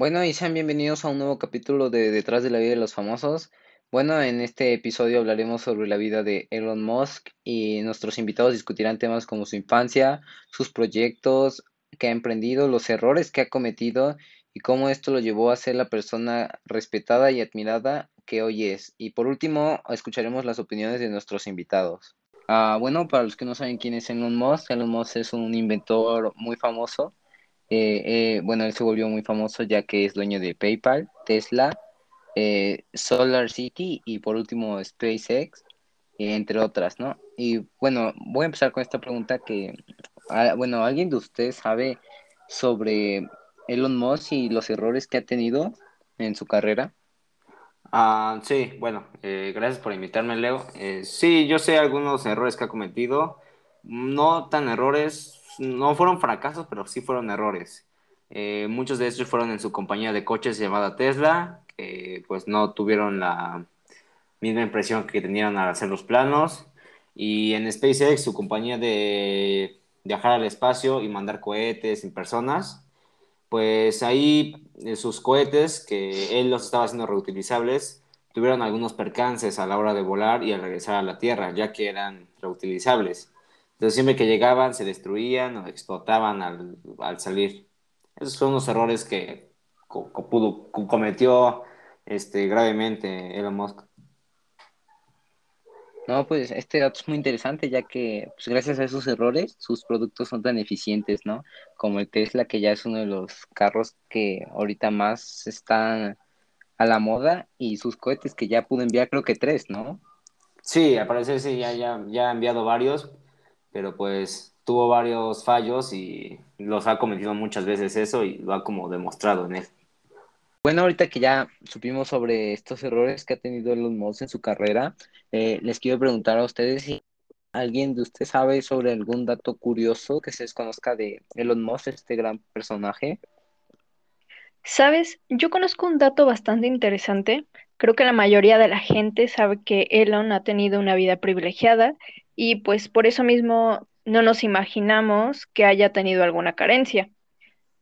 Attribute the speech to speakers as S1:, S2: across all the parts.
S1: Bueno, y sean bienvenidos a un nuevo capítulo de Detrás de la vida de los famosos. Bueno, en este episodio hablaremos sobre la vida de Elon Musk y nuestros invitados discutirán temas como su infancia, sus proyectos que ha emprendido, los errores que ha cometido y cómo esto lo llevó a ser la persona respetada y admirada que hoy es. Y por último, escucharemos las opiniones de nuestros invitados. Ah, bueno, para los que no saben quién es Elon Musk, Elon Musk es un inventor muy famoso eh, eh, bueno, él se volvió muy famoso ya que es dueño de PayPal, Tesla, eh, Solar City y por último SpaceX, entre otras, ¿no? Y bueno, voy a empezar con esta pregunta que, ah, bueno, ¿alguien de ustedes sabe sobre Elon Musk y los errores que ha tenido en su carrera?
S2: Ah, sí, bueno, gracias por invitarme, Leo. sí, yo sé algunos errores que ha cometido, no tan errores, no fueron fracasos, pero sí fueron errores. Eh, muchos de estos fueron en su compañía de coches llamada Tesla, que pues no tuvieron la misma impresión que tenían al hacer los planos. Y en SpaceX, su compañía de viajar al espacio y mandar cohetes en personas, pues ahí eh, sus cohetes, que él los estaba haciendo reutilizables, tuvieron algunos percances a la hora de volar y al regresar a la Tierra, ya que eran reutilizables. Entonces siempre que llegaban se destruían o explotaban al, al salir. Esos son los errores que pudo, cometió este, gravemente Elon Musk.
S1: No, pues este dato es muy interesante ya que pues, gracias a esos errores sus productos son tan eficientes, ¿no? Como el Tesla, que ya es uno de los carros que ahorita más están a la moda y sus cohetes que ya pudo enviar creo que tres, ¿no?
S2: Sí, al parecer sí, ya, ya, ya ha enviado varios pero pues tuvo varios fallos y los ha cometido muchas veces eso y lo ha como demostrado en él.
S1: Bueno, ahorita que ya supimos sobre estos errores que ha tenido Elon Musk en su carrera, eh, les quiero preguntar a ustedes si alguien de ustedes sabe sobre algún dato curioso que se desconozca de Elon Musk, este gran personaje.
S3: Sabes, yo conozco un dato bastante interesante. Creo que la mayoría de la gente sabe que Elon ha tenido una vida privilegiada y pues por eso mismo no nos imaginamos que haya tenido alguna carencia.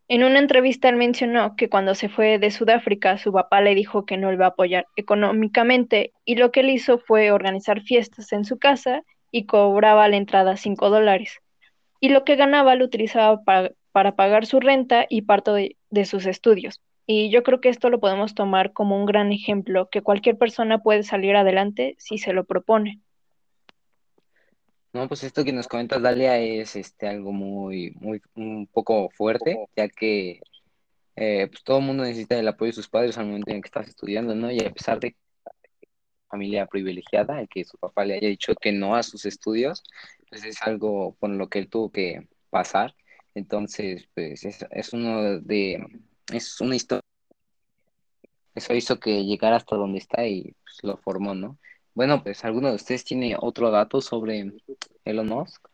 S3: En una entrevista él mencionó que cuando se fue de Sudáfrica su papá le dijo que no le iba a apoyar económicamente y lo que él hizo fue organizar fiestas en su casa y cobraba la entrada 5 dólares. Y lo que ganaba lo utilizaba para, pagar su renta y parte de sus estudios. Y yo creo que esto lo podemos tomar como un gran ejemplo, que cualquier persona puede salir adelante si se lo propone.
S1: No, pues esto que nos comentas, Dalia, es este algo muy, muy, un poco fuerte, ya que eh, pues todo el mundo necesita el apoyo de sus padres al momento en que estás estudiando, ¿no? Y a pesar de familia privilegiada, el que su papá le haya dicho que no a sus estudios, pues es algo por lo que él tuvo que pasar. Entonces, pues es, es uno de, es una historia. Eso hizo que llegara hasta donde está y pues, lo formó, ¿no? Bueno, pues ¿alguno de ustedes tiene otro dato sobre Elon Musk?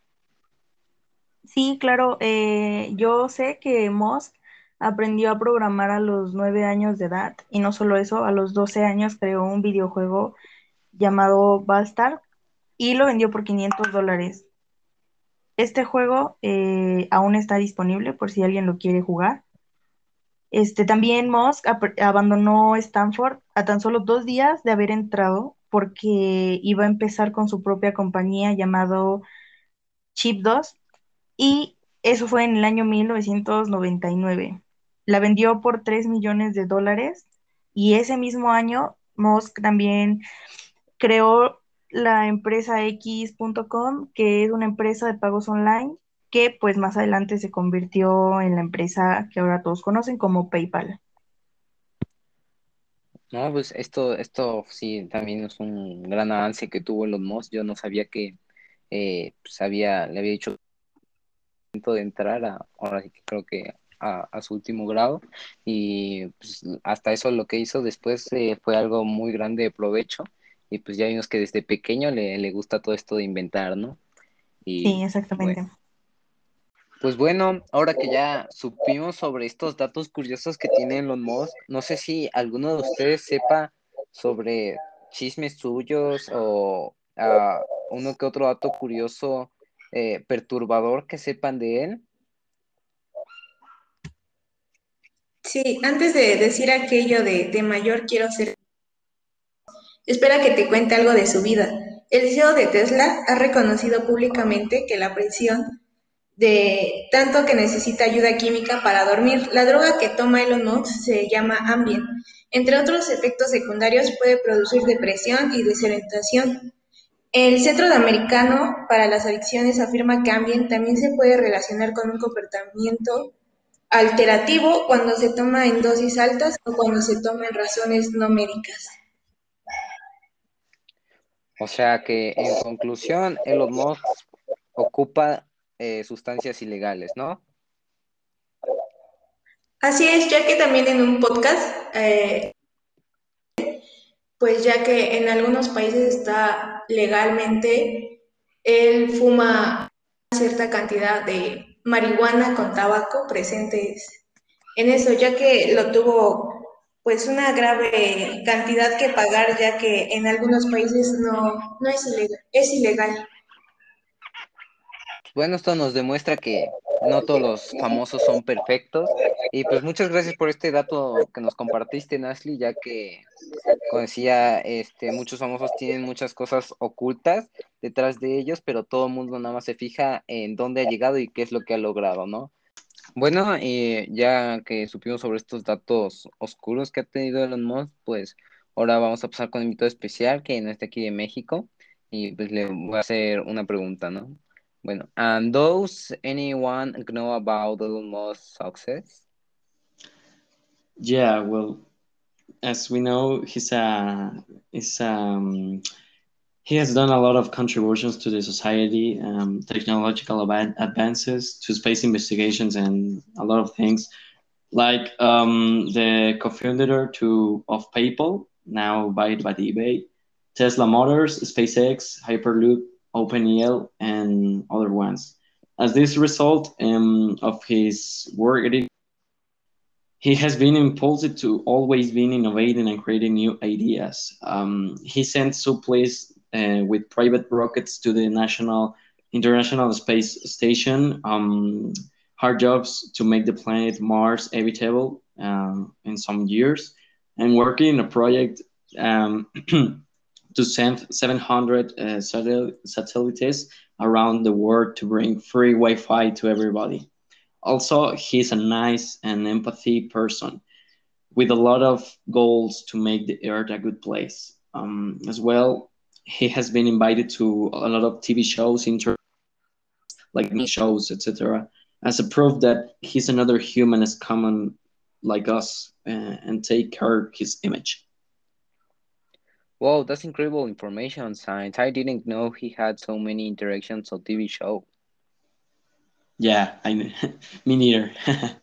S4: Sí, claro. Eh, yo sé que Musk aprendió a programar a los nueve años de edad y no solo eso, a los 12 años creó un videojuego llamado Bastard y lo vendió por 500 dólares. Este juego eh, aún está disponible por si alguien lo quiere jugar. Este, también Musk abandonó Stanford a tan solo dos días de haber entrado porque iba a empezar con su propia compañía llamado Chip 2 y eso fue en el año 1999. La vendió por 3 millones de dólares y ese mismo año Musk también creó la empresa X.com, que es una empresa de pagos online que pues más adelante se convirtió en la empresa que ahora todos conocen como PayPal.
S1: No, pues esto, esto sí también es un gran avance que tuvo los Musk. Yo no sabía que eh, pues había, le había dicho de entrar a, ahora sí que creo que a, su último grado y pues, hasta eso lo que hizo después eh, fue algo muy grande de provecho y pues ya vimos que desde pequeño le, le gusta todo esto de inventar, ¿no?
S4: Y, sí, exactamente.
S1: Pues bueno, ahora que ya supimos sobre estos datos curiosos que tienen los Musk, no sé si alguno de ustedes sepa sobre chismes suyos o uh, uno que otro dato curioso eh, perturbador que sepan de él.
S5: Sí, antes de decir aquello de, de mayor quiero ser, espera que te cuente algo de su vida. El CEO de Tesla ha reconocido públicamente que la presión de tanto que necesita ayuda química para dormir. La droga que toma Elon Musk se llama Ambien. Entre otros efectos secundarios puede producir depresión y desorientación. El Centro Americano para las Adicciones afirma que Ambien también se puede relacionar con un comportamiento alterativo cuando se toma en dosis altas o cuando se toma en razones no médicas.
S1: O sea que en conclusión, Elon Musk ocupa eh, sustancias ilegales, ¿no?
S5: Así es, ya que también en un podcast, eh, pues ya que en algunos países está legalmente, él fuma cierta cantidad de marihuana con tabaco presentes en eso, ya que lo tuvo pues una grave cantidad que pagar, ya que en algunos países no, no es ilegal, es ilegal.
S1: Bueno, esto nos demuestra que no todos los famosos son perfectos. Y pues muchas gracias por este dato que nos compartiste, Nasli, ya que, como decía, este, muchos famosos tienen muchas cosas ocultas detrás de ellos, pero todo el mundo nada más se fija en dónde ha llegado y qué es lo que ha logrado, ¿no? Bueno, y ya que supimos sobre estos datos oscuros que ha tenido Elon Musk, pues ahora vamos a pasar con un invitado especial que no está aquí de México y pues le voy a hacer una pregunta, ¿no? Bueno, and does anyone know about Elon Musk's success?
S6: Yeah, well, as we know, he's a, he's um, he has done a lot of contributions to the society, um, technological advances, to space investigations, and a lot of things. Like um, the co-founder to of PayPal, now by by eBay, Tesla Motors, SpaceX, Hyperloop, OpenEL, and other ones. As this result um, of his work, he has been impulsive to always being innovating and creating new ideas. Um, he sent supplies uh, with private rockets to the national international space station. Um, hard jobs to make the planet Mars habitable um, in some years, and working in a project um, to send 700 uh, satellites around the world to bring free Wi-Fi to everybody. Also, he's a nice and empathy person with a lot of goals to make the earth a good place. Um, as well, he has been invited to a lot of TV shows, inter like shows, etc., as a proof that he's another human as common like us uh, and take care his image.
S1: Wow, that's incredible information, Science. I didn't know he had so many interactions on TV show.
S6: Yeah, I, me neither.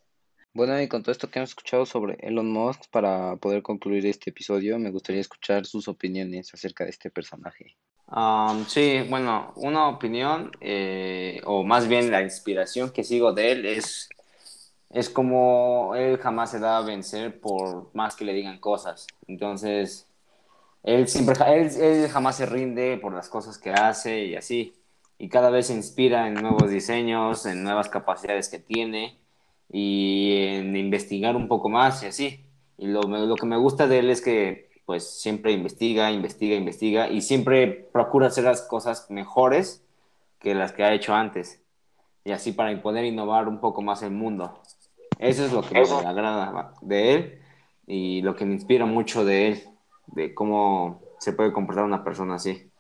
S1: bueno, y con todo esto que hemos escuchado sobre Elon Musk, para poder concluir este episodio, me gustaría escuchar sus opiniones acerca de este personaje.
S2: Um, sí, bueno, una opinión, eh, o más bien la inspiración que sigo de él es, es como él jamás se da a vencer por más que le digan cosas. Entonces, él, siempre, él, él jamás se rinde por las cosas que hace y así y cada vez se inspira en nuevos diseños, en nuevas capacidades que tiene y en investigar un poco más y así. Y lo, lo que me gusta de él es que pues siempre investiga, investiga, investiga y siempre procura hacer las cosas mejores que las que ha hecho antes. Y así para poder innovar un poco más el mundo. Eso es lo que me agrada de él y lo que me inspira mucho de él, de cómo se puede comportar una persona así.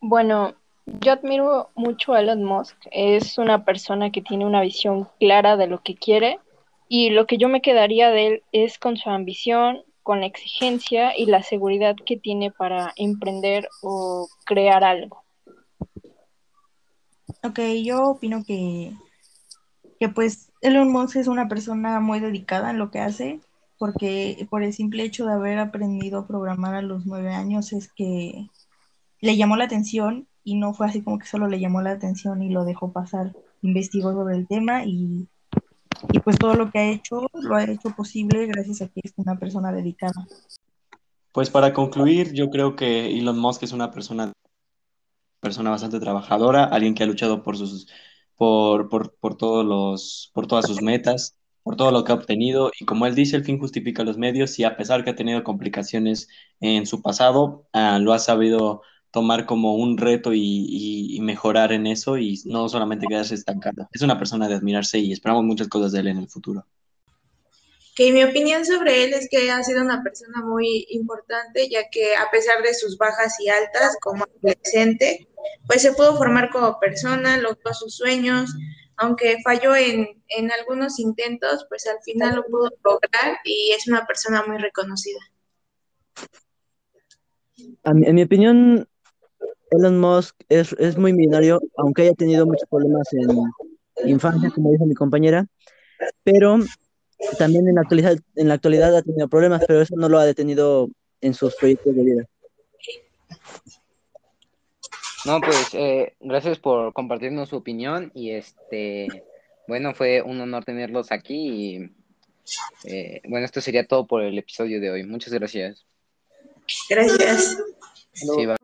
S3: Bueno, yo admiro mucho a Elon Musk. Es una persona que tiene una visión clara de lo que quiere y lo que yo me quedaría de él es con su ambición, con la exigencia y la seguridad que tiene para emprender o crear algo.
S4: Ok, yo opino que, que pues Elon Musk es una persona muy dedicada en lo que hace, porque por el simple hecho de haber aprendido a programar a los nueve años es que le llamó la atención y no fue así como que solo le llamó la atención y lo dejó pasar. Investigó sobre el tema y, y pues todo lo que ha hecho lo ha hecho posible gracias a que es una persona dedicada.
S6: Pues para concluir, yo creo que Elon Musk es una persona, persona bastante trabajadora, alguien que ha luchado por sus por, por, por todos los, por todas sus metas por todo lo que ha obtenido y como él dice, el fin justifica los medios y a pesar que ha tenido complicaciones en su pasado, uh, lo ha sabido tomar como un reto y, y, y, mejorar en eso y no solamente quedarse estancado. Es una persona de admirarse y esperamos muchas cosas de él en el futuro.
S5: Que mi opinión sobre él es que ha sido una persona muy importante, ya que a pesar de sus bajas y altas como adolescente, pues se pudo formar como persona, logró sus sueños, aunque falló en, en algunos intentos, pues al final lo pudo lograr y es una persona muy reconocida.
S7: En mi opinión, Elon Musk es, es, muy millonario, aunque haya tenido muchos problemas en infancia, como dijo mi compañera, pero también en la actualidad, en la actualidad ha tenido problemas, pero eso no lo ha detenido en sus proyectos de vida.
S1: No, pues eh, gracias por compartirnos su opinión y este, bueno, fue un honor tenerlos aquí y eh, bueno, esto sería todo por el episodio de hoy. Muchas gracias.
S5: Gracias.
S1: Sí, va.